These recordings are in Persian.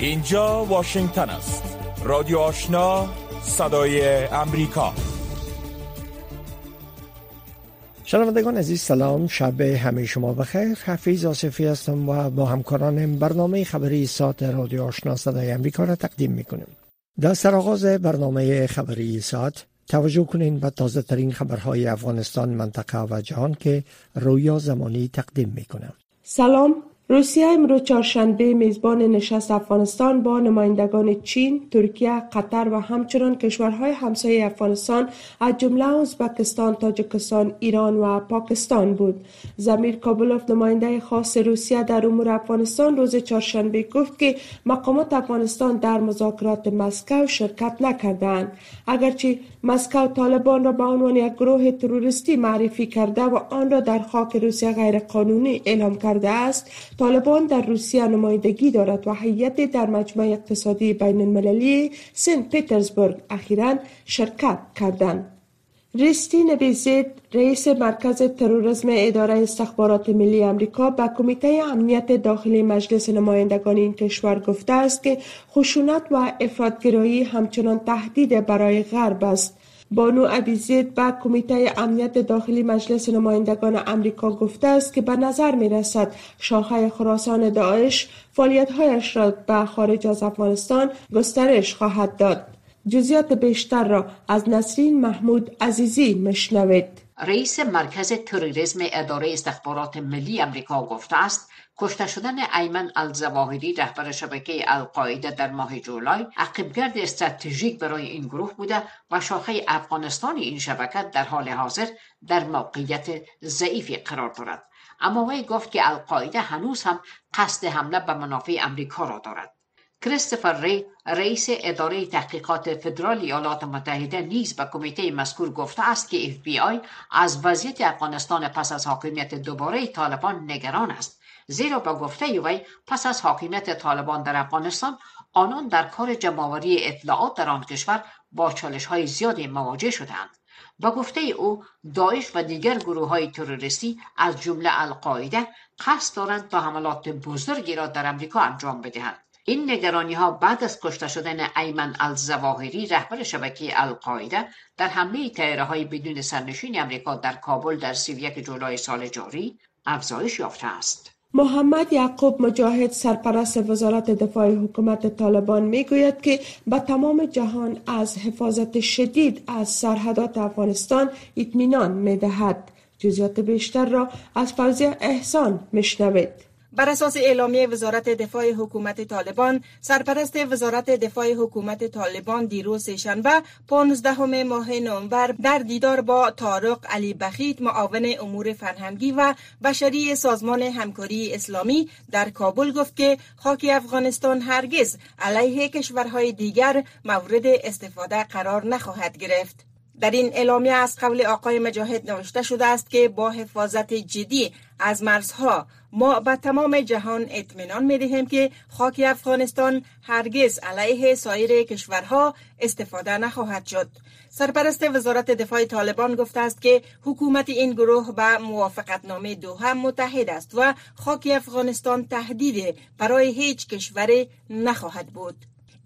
اینجا واشنگتن است. رادیو آشنا صدای امریکا. شنوندگان عزیز سلام. شب همه شما بخیر. حفیظ آصفی هستم و با همکارانم برنامه خبری ساعت رادیو آشنا صدای امریکا را تقدیم می‌کنیم. در سرآغاز برنامه خبری ساعت توجه کنین به تازه ترین خبرهای افغانستان منطقه و جهان که رویا زمانی تقدیم می‌کنم. سلام. روسیه امروز چهارشنبه میزبان نشست افغانستان با نمایندگان چین، ترکیه، قطر و همچنان کشورهای همسایه افغانستان از جمله ازبکستان، تاجکستان، ایران و پاکستان بود. زمیر کابلوف نماینده خاص روسیه در امور افغانستان روز چهارشنبه گفت که مقامات افغانستان در مذاکرات مسکو شرکت نکردند. اگرچه مسکو طالبان را به عنوان یک گروه تروریستی معرفی کرده و آن را در خاک روسیه غیرقانونی اعلام کرده است طالبان در روسیه نمایندگی دارد. و هیئت در مجمع اقتصادی بین المللی سنت پیترزبورگ اخیرا شرکت کردند. ریستین بیزید رئیس مرکز تروریسم اداره استخبارات ملی امریکا به کمیته امنیت داخلی مجلس نمایندگان این کشور گفته است که خشونت و افراطگرایی همچنان تهدید برای غرب است. بانو ابیزید به کمیته امنیت داخلی مجلس نمایندگان امریکا گفته است که به نظر می رسد شاخه خراسان داعش فعالیتهایش را به خارج از افغانستان گسترش خواهد داد. جزیات بیشتر را از نسرین محمود عزیزی مشنوید. رئیس مرکز تروریسم اداره استخبارات ملی امریکا گفته است کشته شدن ایمن الزواهری رهبر شبکه القاعده در ماه جولای عقبگرد استراتژیک برای این گروه بوده و شاخه افغانستان این شبکه در حال حاضر در موقعیت ضعیفی قرار دارد. اما وی گفت که القاعده هنوز هم قصد حمله به منافع امریکا را دارد. کریستوفر ری رئیس اداره تحقیقات فدرال ایالات متحده نیز به کمیته مذکور گفته است که اف بی آی از وضعیت افغانستان پس از حاکمیت دوباره طالبان نگران است. زیرا با گفته وی پس از حاکمیت طالبان در افغانستان آنان در کار جمعآوری اطلاعات در آن کشور با چالش های زیادی مواجه شدند با گفته او داعش و دیگر گروه های تروریستی از جمله القاعده قصد دارند تا حملات بزرگی را در امریکا انجام بدهند این نگرانی ها بعد از کشته شدن ایمن الزواهری رهبر شبکه القاعده در حمله تیاره های بدون سرنشین امریکا در کابل در 31 جولای سال جاری افزایش یافته است. محمد یعقوب مجاهد سرپرست وزارت دفاع حکومت طالبان می گوید که به تمام جهان از حفاظت شدید از سرحدات افغانستان اطمینان می دهد. جزیات بیشتر را از فوزی احسان مشنوید. بر اساس اعلامیه وزارت دفاع حکومت طالبان سرپرست وزارت دفاع حکومت طالبان دیروز شنبه 15 ماه نوامبر در دیدار با طارق علی بخیت معاون امور فرهنگی و بشری سازمان همکاری اسلامی در کابل گفت که خاک افغانستان هرگز علیه کشورهای دیگر مورد استفاده قرار نخواهد گرفت. در این اعلامیه از قول آقای مجاهد نوشته شده است که با حفاظت جدی از مرزها ما به تمام جهان اطمینان می دهیم که خاک افغانستان هرگز علیه سایر کشورها استفاده نخواهد شد. سرپرست وزارت دفاع طالبان گفته است که حکومت این گروه به موافقتنامه دوحه متحد است و خاک افغانستان تهدید برای هیچ کشوری نخواهد بود.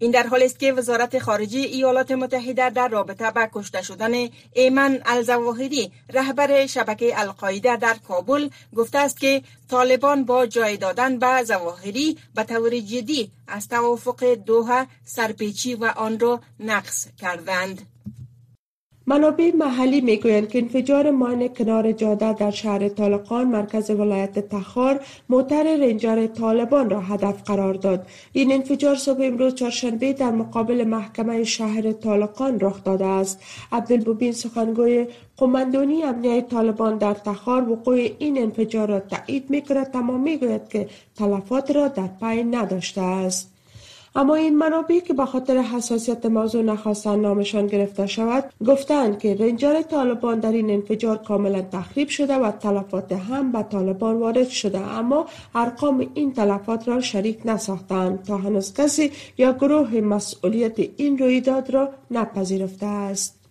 این در حالی است که وزارت خارجه ایالات متحده در رابطه با کشته شدن ایمن الزواهری رهبر شبکه القاعده در کابل گفته است که طالبان با جای دادن به زواهری به طور جدی از توافق دوها سرپیچی و آن را نقص کردند. منابع محلی می‌گویند که انفجار ماین کنار جاده در شهر طالقان مرکز ولایت تخار موتر رنجر طالبان را هدف قرار داد. این انفجار صبح امروز چهارشنبه در مقابل محکمه شهر طالقان رخ داده است. عبدالبوبین سخنگوی قماندونی امنیت طالبان در تخار وقوع این انفجار را تایید می‌کند. تمام می‌گوید که تلفات را در پی نداشته است. اما این منابع که به خاطر حساسیت موضوع نخواستن نامشان گرفته شود گفتند که رنجر طالبان در این انفجار کاملا تخریب شده و تلفات هم به طالبان وارد شده اما ارقام این تلفات را شریک نساختند تا هنوز کسی یا گروه مسئولیت این رویداد را نپذیرفته است.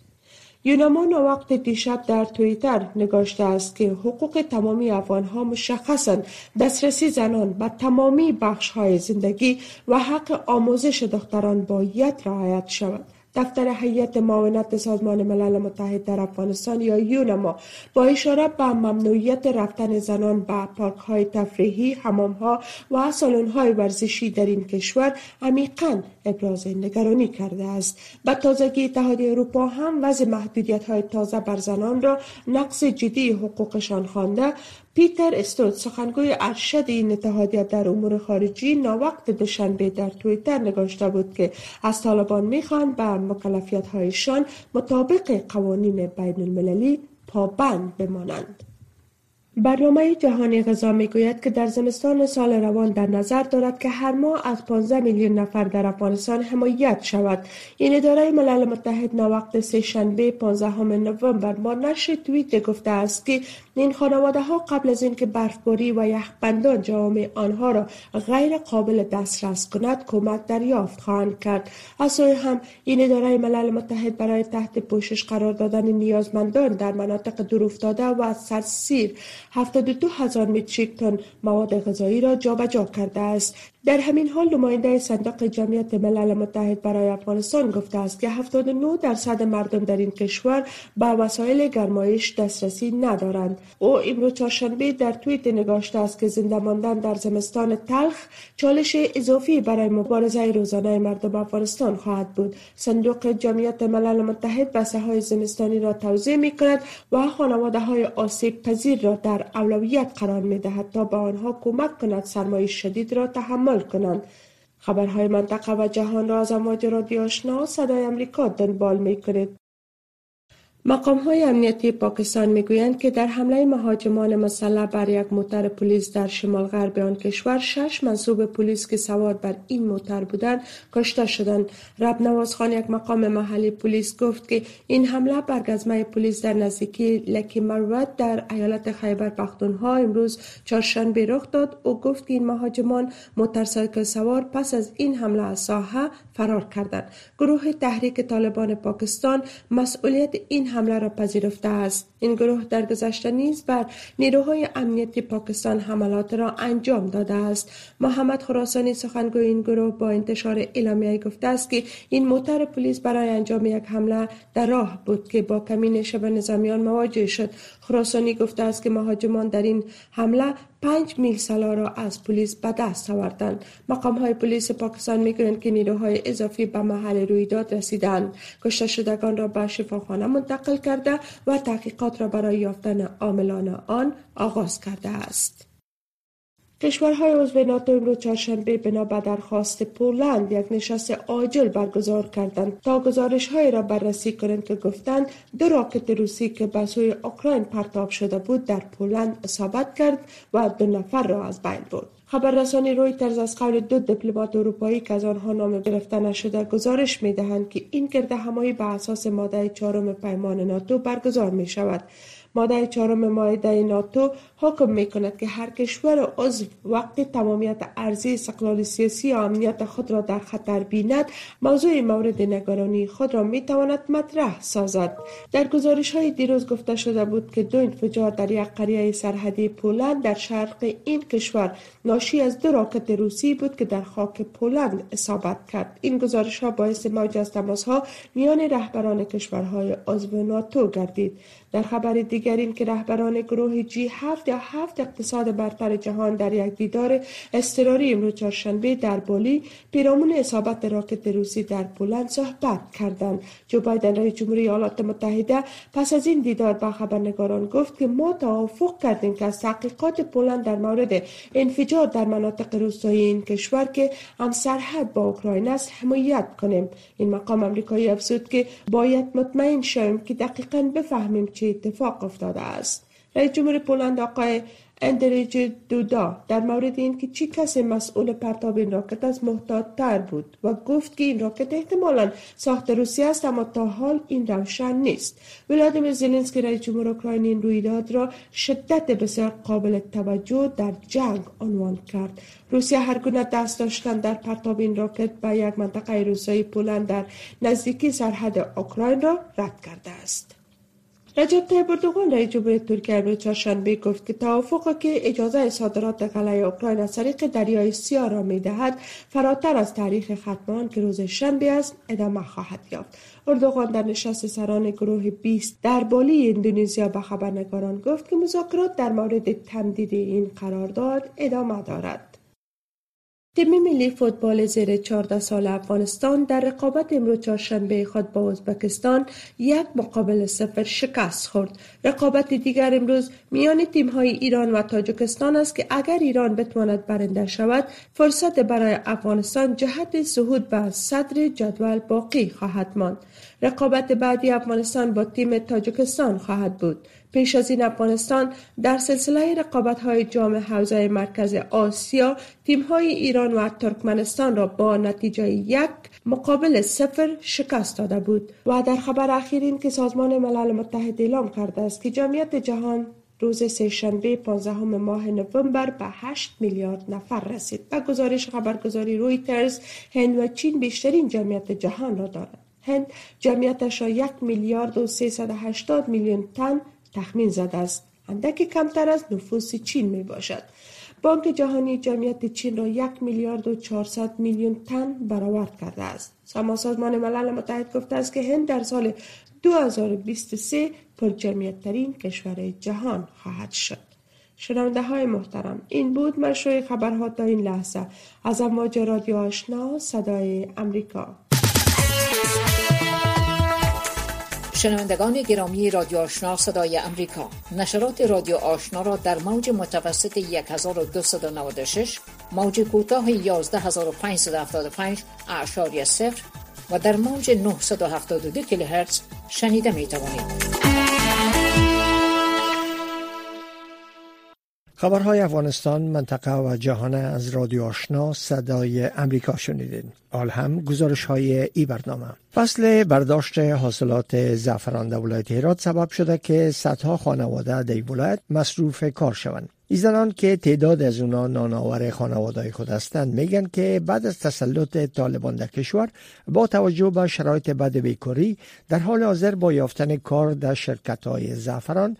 یونامان وقت دیشب در تویتر نگاشته است که حقوق تمامی افغانها مشخصا دسترسی زنان به تمامی بخش های زندگی و حق آموزش دختران باید رعایت شود. دفتر هیئت معاونت سازمان ملل متحد در افغانستان یا یونما با اشاره به ممنوعیت رفتن زنان به پارک های تفریحی، حمام ها و سالن های ورزشی در این کشور عمیقا ابراز نگرانی کرده است. به تازگی اتحادیه اروپا هم وضع محدودیت های تازه بر زنان را نقص جدی حقوقشان خوانده پیتر استود سخنگوی ارشد این اتحادیه در امور خارجی ناوقت دوشنبه در تویتر نگاشته بود که از طالبان می‌خوان به مکلفیت هایشان مطابق قوانین بین المللی پابند بمانند. برنامه جهانی غذا می‌گوید که در زمستان سال روان در نظر دارد که هر ماه از 15 میلیون نفر در افغانستان حمایت شود. این اداره ملل متحد نوقت سه شنبه 15 نوامبر با نشر توییت گفته است که این خانواده ها قبل از اینکه برفباری و یخبندان جوامع آنها را غیر قابل دسترس کند کمک دریافت خواهند کرد. از هم این اداره ملل متحد برای تحت پوشش قرار دادن نیازمندان در مناطق دورافتاده و سرسیر 72 هزار متریک تن مواد غذایی را جابجا کرده است. در همین حال نماینده صندوق جمعیت ملل متحد برای افغانستان گفته است که 79 درصد مردم در این کشور به وسایل گرمایش دسترسی ندارند. او امروز چهارشنبه در توییت نگاشته است که زنده ماندن در زمستان تلخ چالش اضافی برای مبارزه روزانه مردم افغانستان خواهد بود. صندوق جمعیت ملل متحد بسته های زمستانی را توضیح می کند و خانواده های آسیب پذیر را در اولویت قرار می دهد تا به آنها کمک کند سرمایه شدید را تحمل کنند. خبرهای منطقه و جهان را از امواج رادیو آشنا صدای امریکا دنبال می کنید مقام های امنیتی پاکستان می‌گویند که در حمله مهاجمان مسلح بر یک موتر پلیس در شمال غرب آن کشور شش منصوب پلیس که سوار بر این موتر بودند کشته شدند. رب نواز خان یک مقام محلی پلیس گفت که این حمله بر گزمه پلیس در نزدیکی لکی مروت در ایالت خیبر پختونخوا امروز چهارشنبه رخ داد. او گفت که این مهاجمان موتورسایکل سوار پس از این حمله از ساحه فرار کردند. گروه تحریک طالبان پاکستان مسئولیت این حمله را پذیرفته است. این گروه در گذشته نیز بر نیروهای امنیتی پاکستان حملات را انجام داده است. محمد خراسانی سخنگوی این گروه با انتشار اعلامیه گفته است که این موتر پلیس برای انجام یک حمله در راه بود که با کمین شب نظامیان مواجه شد. خراسانی گفته است که مهاجمان در این حمله پنج میل سلا را از پلیس به دست آوردند. مقام های پلیس پاکستان می‌گویند که نیروهای اضافی به محل رویداد رسیدند. کشته شدگان را به شفاخانه منتقل کرده و تحقیقات را برای یافتن عاملان آن آغاز کرده است. کشورهای عضو ناتو امروز چهارشنبه بنا به درخواست پولند یک نشست عاجل برگزار کردند تا گزارش را بررسی کنند که گفتند دو راکت روسی که به سوی اوکراین پرتاب شده بود در پولند اصابت کرد و دو نفر را از بین برد. خبررسانی رویترز از قول دو دیپلمات اروپایی که از آنها نام گرفته نشده گزارش می دهند که این گرد همایی به اساس ماده چهارم پیمان ناتو برگزار می شود ماده چهارم مایده ناتو حکم می کند که هر کشور عضو وقتی تمامیت ارزی استقلال سیاسی و امنیت خود را در خطر بیند موضوع مورد نگرانی خود را می تواند مطرح سازد. در گزارش های دیروز گفته شده بود که دو انفجار در یک قریه سرحدی پولند در شرق این کشور ناشی از دو راکت روسی بود که در خاک پولند اصابت کرد. این گزارش ها باعث موج از تماس ها میان رهبران کشورهای عضو ناتو گردید. در خبر دیگر این که رهبران گروه جی هفت یا هفت اقتصاد برتر جهان در یک دیدار اضطراری امروز چهارشنبه در بالی پیرامون اصابت راکت روسی در پولند صحبت کردند. جو بایدن رئیس جمهوری ایالات متحده پس از این دیدار با خبرنگاران گفت که ما توافق کردیم که از تحقیقات پولند در مورد انفجار در مناطق روستایی این کشور که هم سرحد با اوکراین است حمایت کنیم. این مقام امریکایی افزود که باید مطمئن شویم که دقیقا بفهمیم چه اتفاق افتاده است. رئیس جمهور پولند آقای اندریج دودا در مورد اینکه چی کسی مسئول پرتاب این راکت از محتاط تر بود و گفت که این راکت احتمالا ساخت روسیه است اما تا حال این روشن نیست. ولادیمیر زلنسکی رئیس جمهور اوکراین این رویداد را شدت بسیار قابل توجه در جنگ عنوان کرد. روسیه هر گونه دست داشتن در پرتاب این راکت به یک منطقه روسیه پولند در نزدیکی سرحد اوکراین را رد کرده است. رجب طیب اردوغان رئیس جمهوری ترکیه امروز چهارشنبه گفت که توافقی که اجازه صادرات غله اوکراین از طریق دریای سیاه را می‌دهد فراتر از تاریخ ختمان که روز شنبه است ادامه خواهد یافت. اردوغان در نشست سران گروه 20 در بالی اندونزیا به خبرنگاران گفت که مذاکرات در مورد تمدید این قرارداد ادامه دارد. تیم ملی فوتبال زیر 14 سال افغانستان در رقابت امروز چهارشنبه خود با ازبکستان یک مقابل صفر شکست خورد. رقابت دیگر امروز میان تیم های ایران و تاجکستان است که اگر ایران بتواند برنده شود فرصت برای افغانستان جهت صعود به صدر جدول باقی خواهد ماند. رقابت بعدی افغانستان با تیم تاجکستان خواهد بود. پیش از این افغانستان در سلسله رقابت های جام حوزه مرکز آسیا تیم های ایران و ترکمنستان را با نتیجه یک مقابل صفر شکست داده بود و در خبر اخیر این که سازمان ملل متحد اعلام کرده است که جمعیت جهان روز سهشنبه 15 ماه نوامبر به 8 میلیارد نفر رسید. به گزارش خبرگزاری رویترز هند و چین بیشترین جمعیت جهان را دارد. هند جمعیتش را یک میلیارد و 380 میلیون تن تخمین زده است. اندکی کمتر از نفوس چین می باشد. بانک جهانی جمعیت چین را یک میلیارد و 400 میلیون تن برآورد کرده است. سازمان ملل متحد گفته است که هند در سال 2023 پر جمعیت ترین کشور جهان خواهد شد. شنونده های محترم این بود مشروع خبرها تا این لحظه. از امواج رادیو آشنا صدای امریکا. شنوندگان گرامی رادیو آشنا صدای امریکا نشرات رادیو آشنا را در موج متوسط 1296 موج کوتاه 11575 اعشاری صفر و در موج 972 کیلوهرتز شنیده می توانید. خبرهای افغانستان منطقه و جهان از رادیو آشنا صدای امریکا شنیدین. حال هم گزارش های ای برنامه. فصل برداشت حاصلات زعفران در ولایت هرات سبب شده که صدها خانواده در ولایت مصروف کار شوند. ای زنان که تعداد از اونا نانآور خانواده خود هستند میگن که بعد از تسلط طالبان در کشور با توجه به شرایط بد بیکاری در حال حاضر با یافتن کار در شرکت های زعفران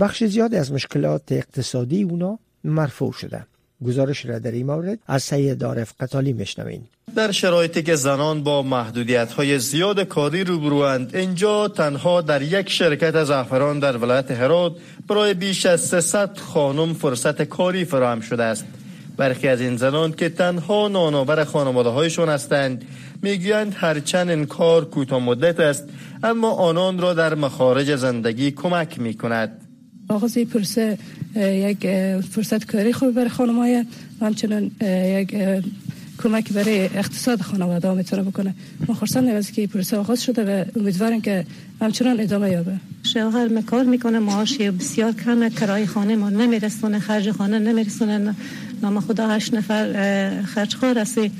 بخش زیاد از مشکلات اقتصادی اونا مرفوع شده. گزارش را در این مورد از سید دارف قتالی میشنوین در شرایطی که زنان با محدودیت های زیاد کاری روبروند اینجا تنها در یک شرکت زعفران در ولایت هرات برای بیش از 300 خانم فرصت کاری فراهم شده است. برخی از این زنان که تنها نانآور خانواده هایشان هستند می‌گویند هرچند این کار کوتاه مدت است اما آنان را در مخارج زندگی کمک می کند آغاز پروسه یک فرصت کاری خوب برای خانم های همچنان یک کمک برای اقتصاد خانواده ها می‌تونه بکنه. ما خرسند از که پروسه آغاز شده و امیدوارم که همچنان ادامه یابه. شوهر مکار می‌کنه معاش بسیار کمه کرای خانه ما نمیرسونه خرج خانه نمیرسونه نام خدا هشت نفر خرج خور هستی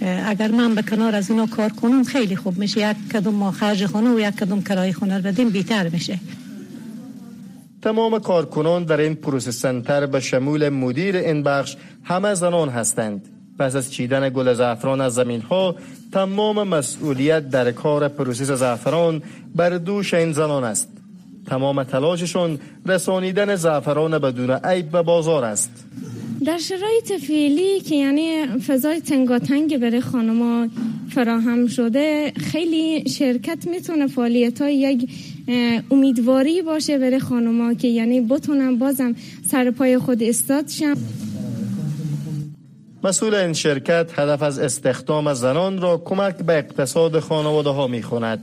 اگر من به کنار از اینا کار کنم خیلی خوب میشه. یک کدوم ما خرج خانه و یک کدوم کرای خانه بدیم بیتر میشه. تمام کارکنان در این process center به شمول مدیر این بخش همه زنان هستند. پس از چیدن گل زعفران از زمین ها تمام مسئولیت در کار process زعفران بر دوش این زنان است. تمام تلاششون رسانیدن زعفران بدون عیب به بازار است. در شرایط فعلی که یعنی فضای تنگاتنگ برای خانما فراهم شده خیلی شرکت می‌تونه فعالیت های یک امیدواری باشه برای خانما که یعنی بتونن بازم سر پای خود ایستاد شن مسئول این شرکت هدف از استخدام زنان را کمک به اقتصاد خانواده ها می خوند.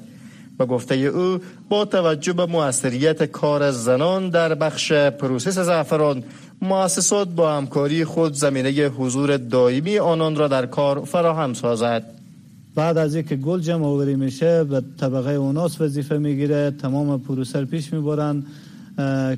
به گفته او با توجه به موثریت کار زنان در بخش process زعفران مؤسسات با همکاری خود زمینه حضور دائمی آنان را در کار فراهم سازد بعد از اینکه گل جمع آوری میشه به طبقه اوناس وظیفه می‌گیره تمام پروسر پیش می‌برن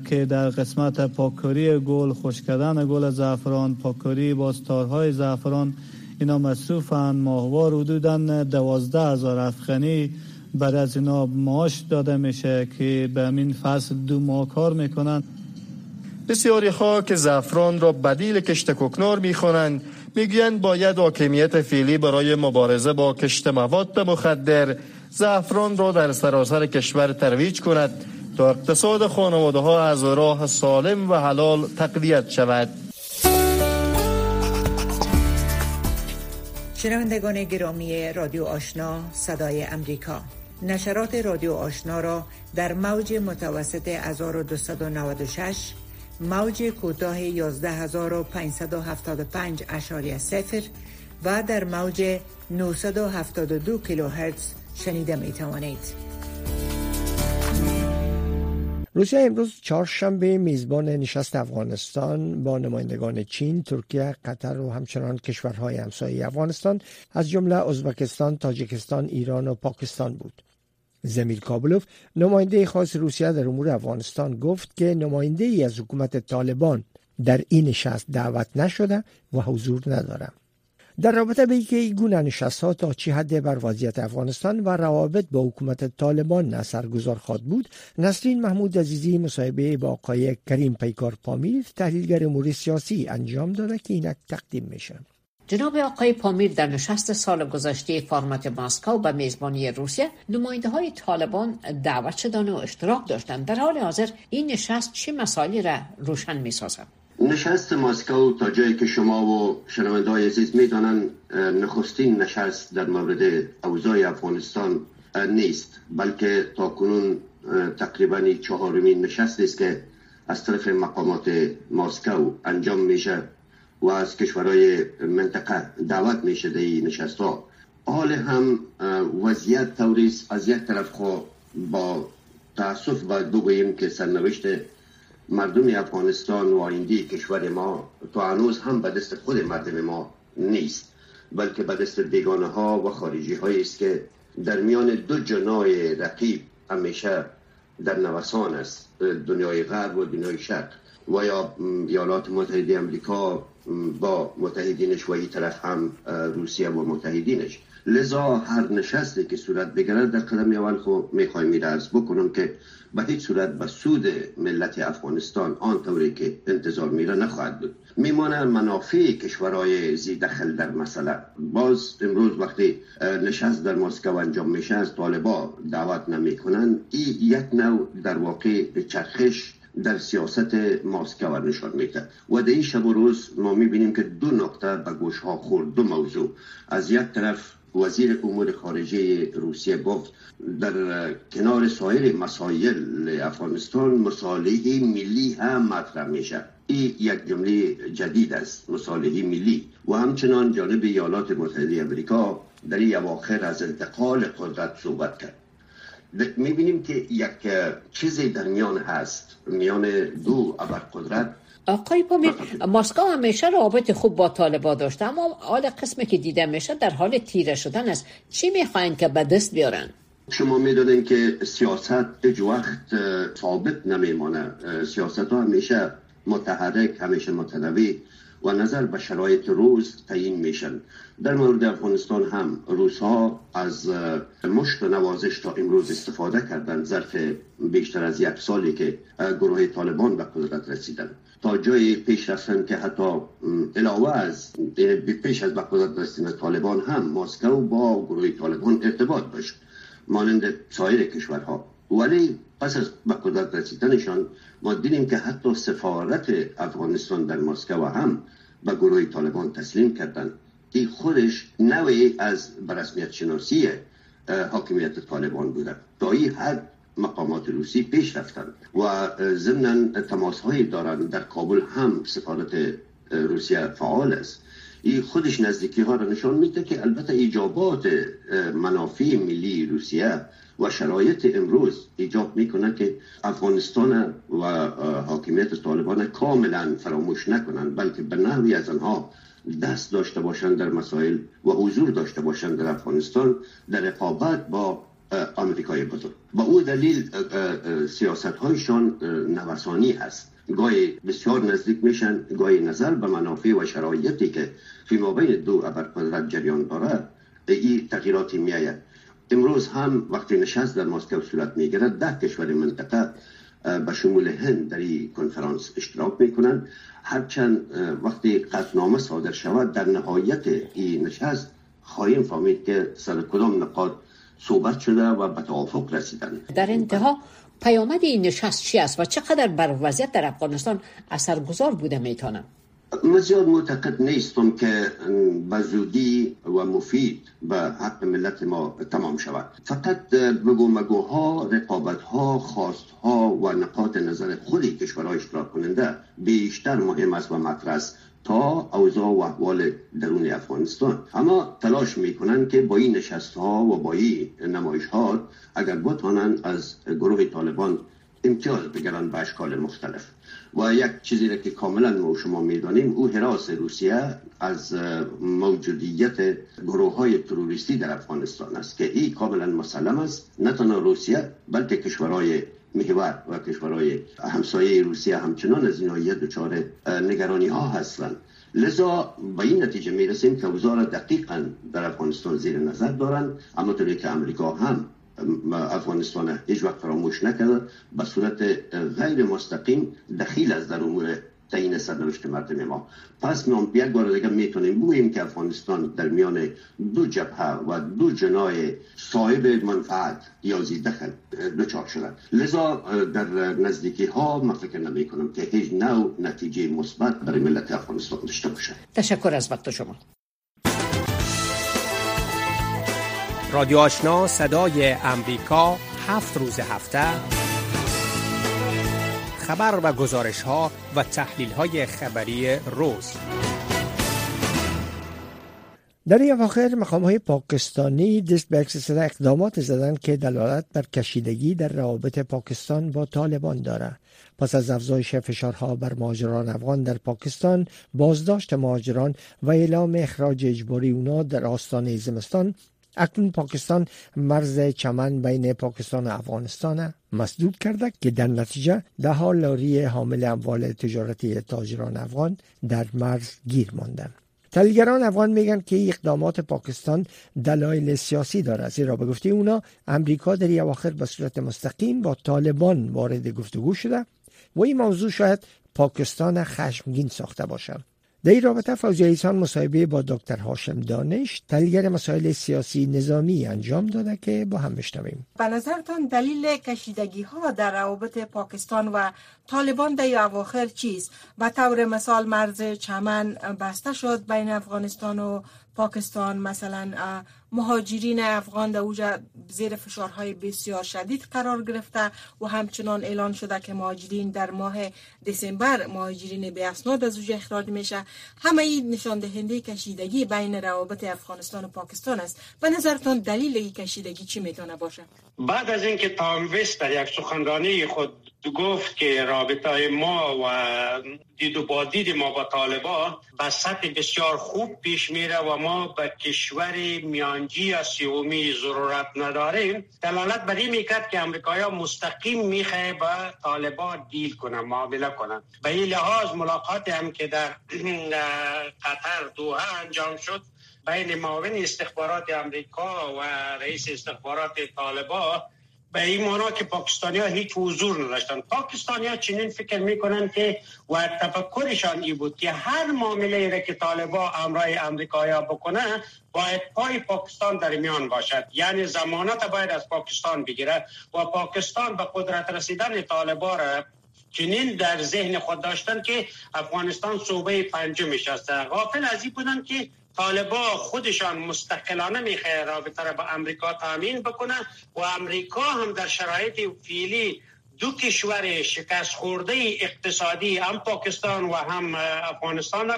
که در قسمت پاککاری گل خوش کردن گل زعفران پاککاری باستارهای زعفران اینا مصروفن ماهوار حدودا دوازده هزار افغانی برای از اینا معاش داده میشه که به همین فصل دو ماه کار می‌کنن. بسیاری که زعفران را بدیل کشت کوکنار می‌خوانند می‌گویند باید حاکمیت فعلی برای مبارزه با کشت مواد مخدر زعفران را در سراسر کشور ترویج کند تا اقتصاد خانواده ها از راه سالم و حلال تقویت شود. شنوندگان گرامی رادیو آشنا صدای امریکا. نشرات رادیو آشنا را در موج متوسط 1296 موج کوتاه 11575 اشاری سفر و در موج 972 کیلوهرتز شنیده می توانید. روسیه امروز چهارشنبه میزبان نشست افغانستان با نمایندگان چین، ترکیه، قطر و همچنان کشورهای همسایه افغانستان از جمله ازبکستان، تاجیکستان، ایران و پاکستان بود. زمیل کابلوف نماینده خاص روسیه در امور افغانستان گفت که نماینده ای از حکومت طالبان در این نشست دعوت نشده و حضور ندارم. در رابطه به اینکه این گونه نشست ها تا چی حد بر وضعیت افغانستان و روابط با حکومت طالبان اثرگذار خواد بود نسرین محمود عزیزی مصاحبه با آقای کریم پیکار پامیر تحلیلگر امور سیاسی انجام داده که اینک تقدیم میشه جناب آقای پامیر در نشست سال گذشته فرمت ماسکو به میزبانی روسیه نماینده های طالبان دعوت شدن و اشتراک داشتند در حال حاضر این نشست چه مسائلی را روشن می سازد؟ نشست ماسکو تا جایی که شما و شنونده های عزیز می‌دانند نخستین نشست در مورد اوضاع افغانستان نیست بلکه تا کنون تقریبا چهارمین نشست است که از طرف مقامات ماسکو انجام میشه و از کشورهای منطقه دعوت میشه در این نشست ها حال هم وضعیت توریست از یک طرف خو با تاسف باید بگوییم که سرنوشت مردم افغانستان و آینده کشور ما تو هنوز هم به دست خود مردم ما نیست بلکه به دست بیگانه ها و خارجی هایی است که در میان دو جنای رقیب همیشه در نوسان است دنیای غرب و دنیای شرق. و یا ایالات متحده امریکا با متحدینش و این طرف هم روسیه و متحدینش. لذا هر نشستی که صورت بگیرد در قدم اول خو می‌خوایم میرز بکنم که به هیچ صورت به سود ملت افغانستان آنطوری که انتظار میره نخواهد بود. میمانه منافع کشورهای زی دخل در مسئله. باز امروز وقتی نشست در مسکو انجام میشه از طالبا دعوت نمی‌کنن. این یک نوع در واقع چرخش در سیاست ماسکو نشان میده و در این شب و روز ما می‌بینیم که دو نقطه به گوش ها خورد. دو موضوع. از یک طرف وزیر امور خارجه روسیه گفت در کنار سایر مسائل افغانستان مصالحه ملی هم مطرح میشه. این یک جمله جدید است مصالحه ملی. و همچنان جانب ایالات متحده امریکا در این اواخر از انتقال قدرت صحبت کرد. می‌بینیم که یک چیزی در میان هست میان دو ابرقدرت آقای پامیر ماسکو همیشه رابط خوب با طالبا داشته اما حال قسمی که دیده میشه در حال تیره شدن است چی می‌خواین که به دست بیارن شما می‌دونین که سیاست هیچ وقت ثابت نمیمانه سیاست ها همیشه متحرک همیشه متنوع و نظر به شرایط روز تعیین میشن. در مورد افغانستان هم روس ها از مشت و نوازش تا امروز استفاده کردند ظرف بیشتر از یک سالی که گروه طالبان به قدرت رسیدن تا جای پیش رفتن که حتی علاوه از پیش از به قدرت رسیدن طالبان هم ماسکو با گروه طالبان ارتباط داشت مانند سایر کشورها. ولی پس از به قدرت رسیدنشان ما دیدیم که حتی سفارت افغانستان در مسکو هم به گروه طالبان تسلیم کردند این خودش نوعی از برسمیت شناسی حاکمیت طالبان بوده. تا این حد مقامات روسی پیش رفتند و ضمن تماس هایی دارند. در کابل هم سفارت روسیه فعال است. این خودش نزدیکی ها را نشان میده که البته ایجابات منافع ملی روسیه و شرایط امروز ایجاب می‌کنه که افغانستان و حاکمیت طالبان کاملا فراموش نکنند بلکه به نحوی از آنها دست داشته باشند در مسائل و حضور داشته باشند در افغانستان در رقابت با آمریکای بزرگ. با او دلیل سیاست هایشان نوسانی هست. گاهی بسیار نزدیک میشن گاهی نظر به منافع و شرایطی که فی بین دو ابرقدرت جریان دارد این تغییراتی میآید. امروز هم وقتی نشست در مسکو صورت می‌گیرد ده کشور منطقه به شمول هند در این کنفرانس اشتراک می‌کنند. هرچند وقتی قطنامه صادر شود در نهایت این نشست خواهیم فهمید که سر کدام نقاط صحبت شده و به توافق رسیدن. در انتها پیامد این نشست چی است و چقدر بر وضعیت در افغانستان اثرگذار بوده می‌تونه؟ من زیاد معتقد نیستم که به زودی و مفید به حق ملت ما تمام شود. فقط بگو مگوها رقابت ها خواست ها و نقاط نظر خودی کشورهای اشتراک کننده بیشتر مهم است و مطرح است. تا اوضاع و احوال درون افغانستان. اما تلاش می‌کنن که با این نشست ها و با این نمایش ها اگر بتوانند از گروه طالبان امتیاز بگیرن به اشکال مختلف. و یک چیزی را که کاملا ما شما می‌دانیم او حراس روسیه از موجودیت گروه های تروریستی در افغانستان است که این کاملا مسلم است. نه تنها روسیه بلکه کشورهای محور و کشورهای همسایه روسیه همچنان از اینها دچار نگرانی ها هستند. لذا به این نتیجه می رسیم که وزار دقیقا در افغانستان زیر نظر دارند اما طوری که امریکا هم افغانستان هیچ وقت فراموش نکرده به صورت غیر مستقیم دخیل از در امور تعیین سرنوشت مردم ما. پس ما یک بار دیگه می‌تونیم بگوییم که افغانستان در میان دو جبهه و دو جنای صاحب منفعت یا دخل دچار شده لذا در نزدیکی ها من فکر نمی کنم که هیچ نوع نتیجه مثبت برای ملت افغانستان داشته باشه. تشکر از وقت شما. رادیو آشنا صدای امریکا هفت روز هفته. خبر و گزارش ها و تحلیل های خبری روز در این اواخر مقام های پاکستانی دست به اقدامات زدن که دلالت بر کشیدگی در روابط پاکستان با طالبان دارد. پس از افزایش فشارها بر مهاجران افغان در پاکستان بازداشت مهاجران و اعلام اخراج اجباری اونا در آستانه زمستان اکنون پاکستان مرز چمن بین پاکستان و افغانستان مسدود کرده که در نتیجه ده ها لاری حامل اموال تجارتی تاجران افغان در مرز گیر ماندند. تحلیلگران افغان میگن که اقدامات پاکستان دلایل سیاسی داره زیرا به گفته اونا امریکا در اواخر به صورت مستقیم با طالبان وارد گفتگو شده و این موضوع شاید پاکستان خشمگین ساخته باشد در این رابطه فوزی ایسان مصاحبه با دکتر هاشم دانش تحلیلگر مسائل سیاسی نظامی انجام داده که با هم بشنویم. به نظرتان دلیل کشیدگی ها در روابط پاکستان و طالبان در اواخر چیست؟ و طور مثال مرز چمن بسته شد بین افغانستان و پاکستان مثلا مهاجرین افغان در اوجا زیر فشارهای بسیار شدید قرار گرفته و همچنان اعلان شده که مهاجرین در ماه دسامبر مهاجرین به اسناد از اوجا اخراج میشه. همه این نشان دهنده کشیدگی بین روابط افغانستان و پاکستان است. به نظرتان دلیل این کشیدگی چی می‌تونه باشه؟ بعد از اینکه تام وست در یک سخنرانی خود گفت که رابطه ما و دید و با دید ما با طالبا به سطح بسیار خوب پیش میره و ما به کشور میانجی یا سیومی ضرورت نداریم. دلالت بر این می‌کرد که امریکایا مستقیم می‌خواه با طالبا دیل کنن معامله کنن. به این لحاظ ملاقات هم که در قطر دوها انجام شد بین معاون استخبارات امریکا و رئیس استخبارات طالبا به این مانا که پاکستانی ها هیچ حضور نداشتن. پاکستانی ها چنین فکر می‌کنن که و تفکرشان ای بود که هر معامله را که طالبا امرای امریکایا بکنه باید پای پاکستان در میان باشد. یعنی زمانت باید از پاکستان بگیره و پاکستان به قدرت رسیدن طالبا را چنین در ذهن خود داشتن که افغانستان صوبه پنجمش است غافل از این بودن که طالبا خودشان مستقلانه می‌خواه رابطه را با امریکا تامین بکنه و امریکا هم در شرایط فعلی دو کشور شکست خورده اقتصادی هم پاکستان و هم افغانستان را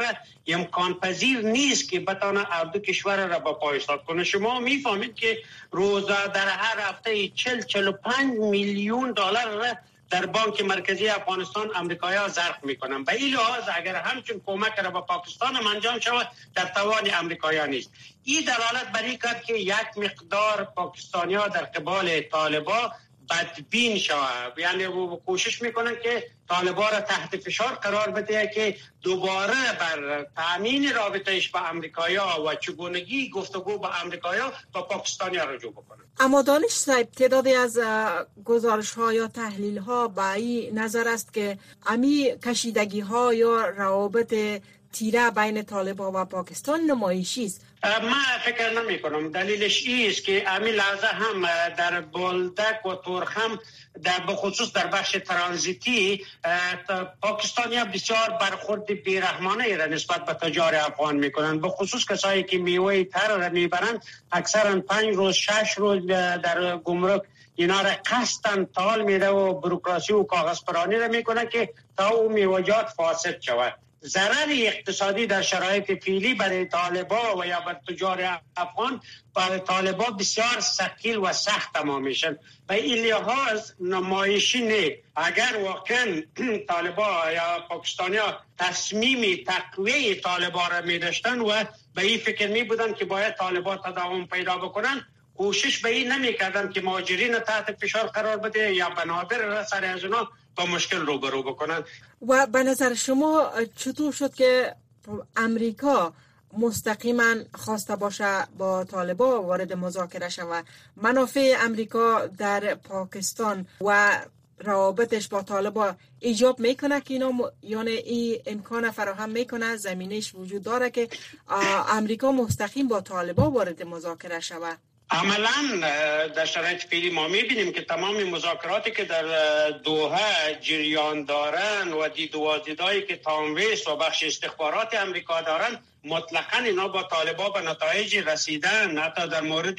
امکان پذیر نیست که بتانه دو کشور را با پای کنه. شما می‌فهمید که روزا در هر هفته 40 45 میلیون دلار را در بانک مرکزی افغانستان امریکایا ظرف می‌کنن. به این لحاظ اگر همچون کمک را به پاکستان هم انجام شود در توان امریکایا نیست. این دلالت بر این کرد که یک مقدار پاکستانیا در قبال طالبا بدبین شود یعنی کوشش می‌کنن که طالبا را تحت فشار قرار بده که دوباره بر تامین رابطهش با امریکایا و چگونگی گفتگو با امریکایا با پاکستانیا رجوع بکنن اما دانش صاحب تعدادی از گزارش ها یا تحلیل ها به این نظر است که امی کشیدگی ها یا روابط تیره بین طالبان و پاکستان نمایشی است. من فکر نمی کنم. دلیلش است که امی لحظه هم در بولدک و تورخم در بخصوص در بخش ترانزیتی پاکستانی بسیار برخورد بیرحمانه را نسبت به تجار افغان می‌کنند به خصوص کسایی که میوه تر را می‌برند اکثرا پنج روز شش روز در گمرک اینا را قصدن تال میده و بروکراسی و کاغذ پرانی را می‌کنه که تا او میوجات فاسد شود. ضرر اقتصادی در شرایط فیلی برای طالبا و یا بر تجار افغان برای طالبا بسیار سکیل و سخت تمام میشن به این لحاظ نمایشی نه اگر واقعا طالبا یا پاکستانی ها تصمیم تقویه طالبا را می داشتن و به این فکر می بودن که باید طالبا تداوم پیدا بکنن کوشش به این نمی کردن که مهاجرین تحت فشار قرار بده یا بنابر سر از اونا با مشکل روبرو بکنن. و به نظر شما چطور شد که امریکا مستقیما خواسته باشه با طالبا وارد مذاکره شود؟ منافع امریکا در پاکستان و روابطش با طالبا ایجاب می‌کنه که اینا م... یعنی این امکان فراهم می‌کنه؟ زمینش وجود داره که امریکا مستقیم با طالبا وارد مذاکره شود؟ عملا در شرایط فعلی ما می‌بینیم که تمام مذاکراتی که در دوحه جریان دارن و دید وازدیدهایی که تامویس و بخش استخبارات امریکا دارن مطلقا اینا با طالبا به نتایج رسیدن. حتی در مورد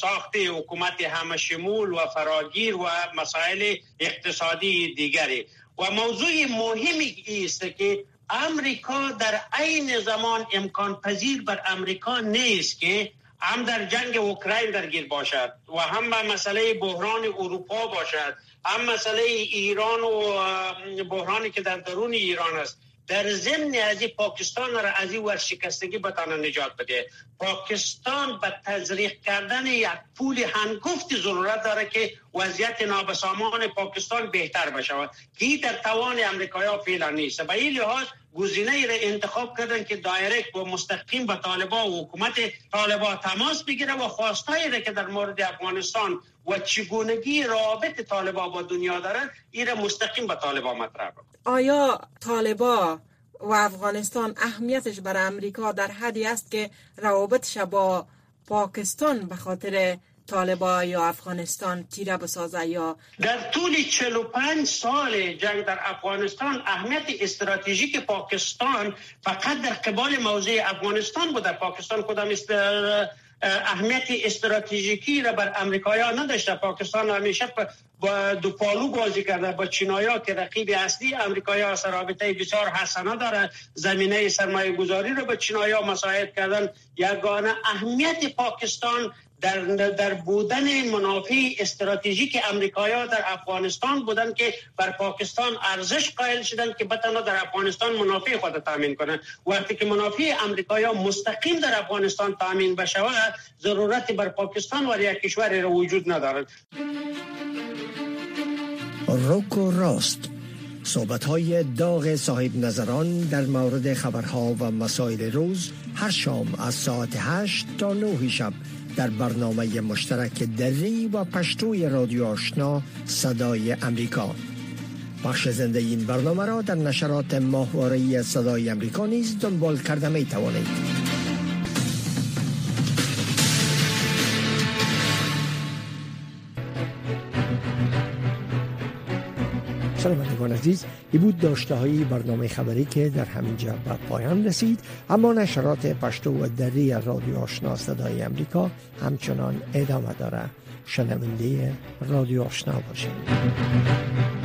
ساخت حکومت همه شمول و فراگیر و مسائل اقتصادی دیگری. و موضوع مهمی است که امریکا در عین زمان امکان پذیر بر امریکا نیست که هم در جنگ اوکراین درگیر باشد و هم به مسئله بحران اروپا باشد هم مسئله ایران و بحرانی که در درون ایران است. در ضمن از پاکستان را از این ورشکستگی بتانه نجات بده. پاکستان به تزریق کردن یک پول هنگفت ضرورت داره که وضعیت نابسامان پاکستان بهتر بشود. که در توان امریکایی فعلا نیست. به این لحاظ گزینه را انتخاب کردن که دایرکت و مستقیم به طالبا و حکومت طالبا تماس بگیره و خواستایی را که در مورد افغانستان و چگونگی رابط طالبا با دنیا دارن این مستقیم به طالبا مطرح آیا طالبا و افغانستان اهمیتش برای امریکا در حدی است که روابطش با پاکستان به خاطر طالبا یا افغانستان تیره بسازه یا در طول 45 سال جنگ در افغانستان اهمیت استراتژیک پاکستان فقط در قبال موضع افغانستان بود در پاکستان خودم است؟ اهمیت استراتژیکی را بر امریکایا نداشته. پاکستان همیشه با دو پالو بازی کرده با چینایا که رقیب اصلی امریکایا رابطه بسیار حسنه داره. زمینه سرمایه گذاری رو به چینایا مساعد کردن. یگانه اهمیت پاکستان در, در بودن منافع استراتژیک امریکایا در افغانستان بودن که بر پاکستان ارزش قائل شدن که بتانا در افغانستان منافع خود تامین کنند. وقتی که منافع امریکایا مستقیم در افغانستان تامین بشه ضرورت بر پاکستان و یک کشور را وجود ندارد. روک و راست. صحبت های داغ صاحب نظران در مورد خبرها و مسائل روز هر شام از ساعت 8 تا 9 شب. در برنامه مشترک دری و پشتوی رادیو آشنا صدای امریکا. بخش زنده این برنامه را در نشرات ماهواره صدای امریکا نیز دنبال کرده می توانید شنوندگان عزیز. ای بود داشته های برنامه خبری که در همین جا به پایان رسید. اما نشرات پشتو و دری رادیو آشنا صدای امریکا همچنان ادامه داره. شنونده رادیو آشنا باشید.